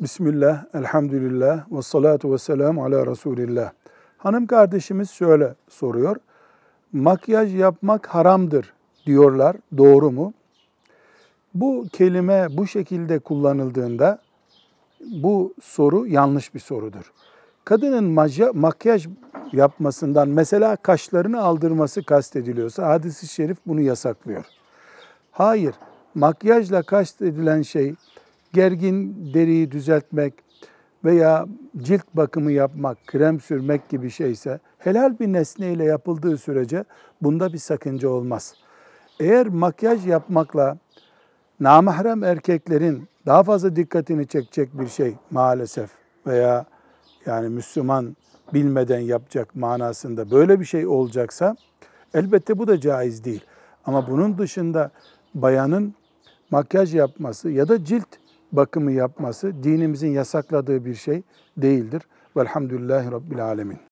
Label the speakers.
Speaker 1: Bismillah, elhamdülillah, ve salatu ve selamu ala Resulillah. Hanım kardeşimiz şöyle soruyor. Makyaj yapmak haramdır diyorlar, doğru mu? Bu kelime bu şekilde kullanıldığında bu soru yanlış bir sorudur. Kadının makyaj yapmasından mesela kaşlarını aldırması kastediliyorsa hadis-i şerif bunu yasaklıyor. Hayır, makyajla kastedilen şey gergin deriyi düzeltmek veya cilt bakımı yapmak, krem sürmek gibi şeyse helal bir nesneyle yapıldığı sürece bunda bir sakınca olmaz. Eğer makyaj yapmakla namahrem erkeklerin daha fazla dikkatini çekecek bir şey maalesef veya yani Müslüman bilmeden yapacak manasında böyle bir şey olacaksa elbette bu da caiz değil. Ama bunun dışında bayanın makyaj yapması ya da cilt bakımı yapması dinimizin yasakladığı bir şey değildir. Velhamdülillahi Rabbil Alemin.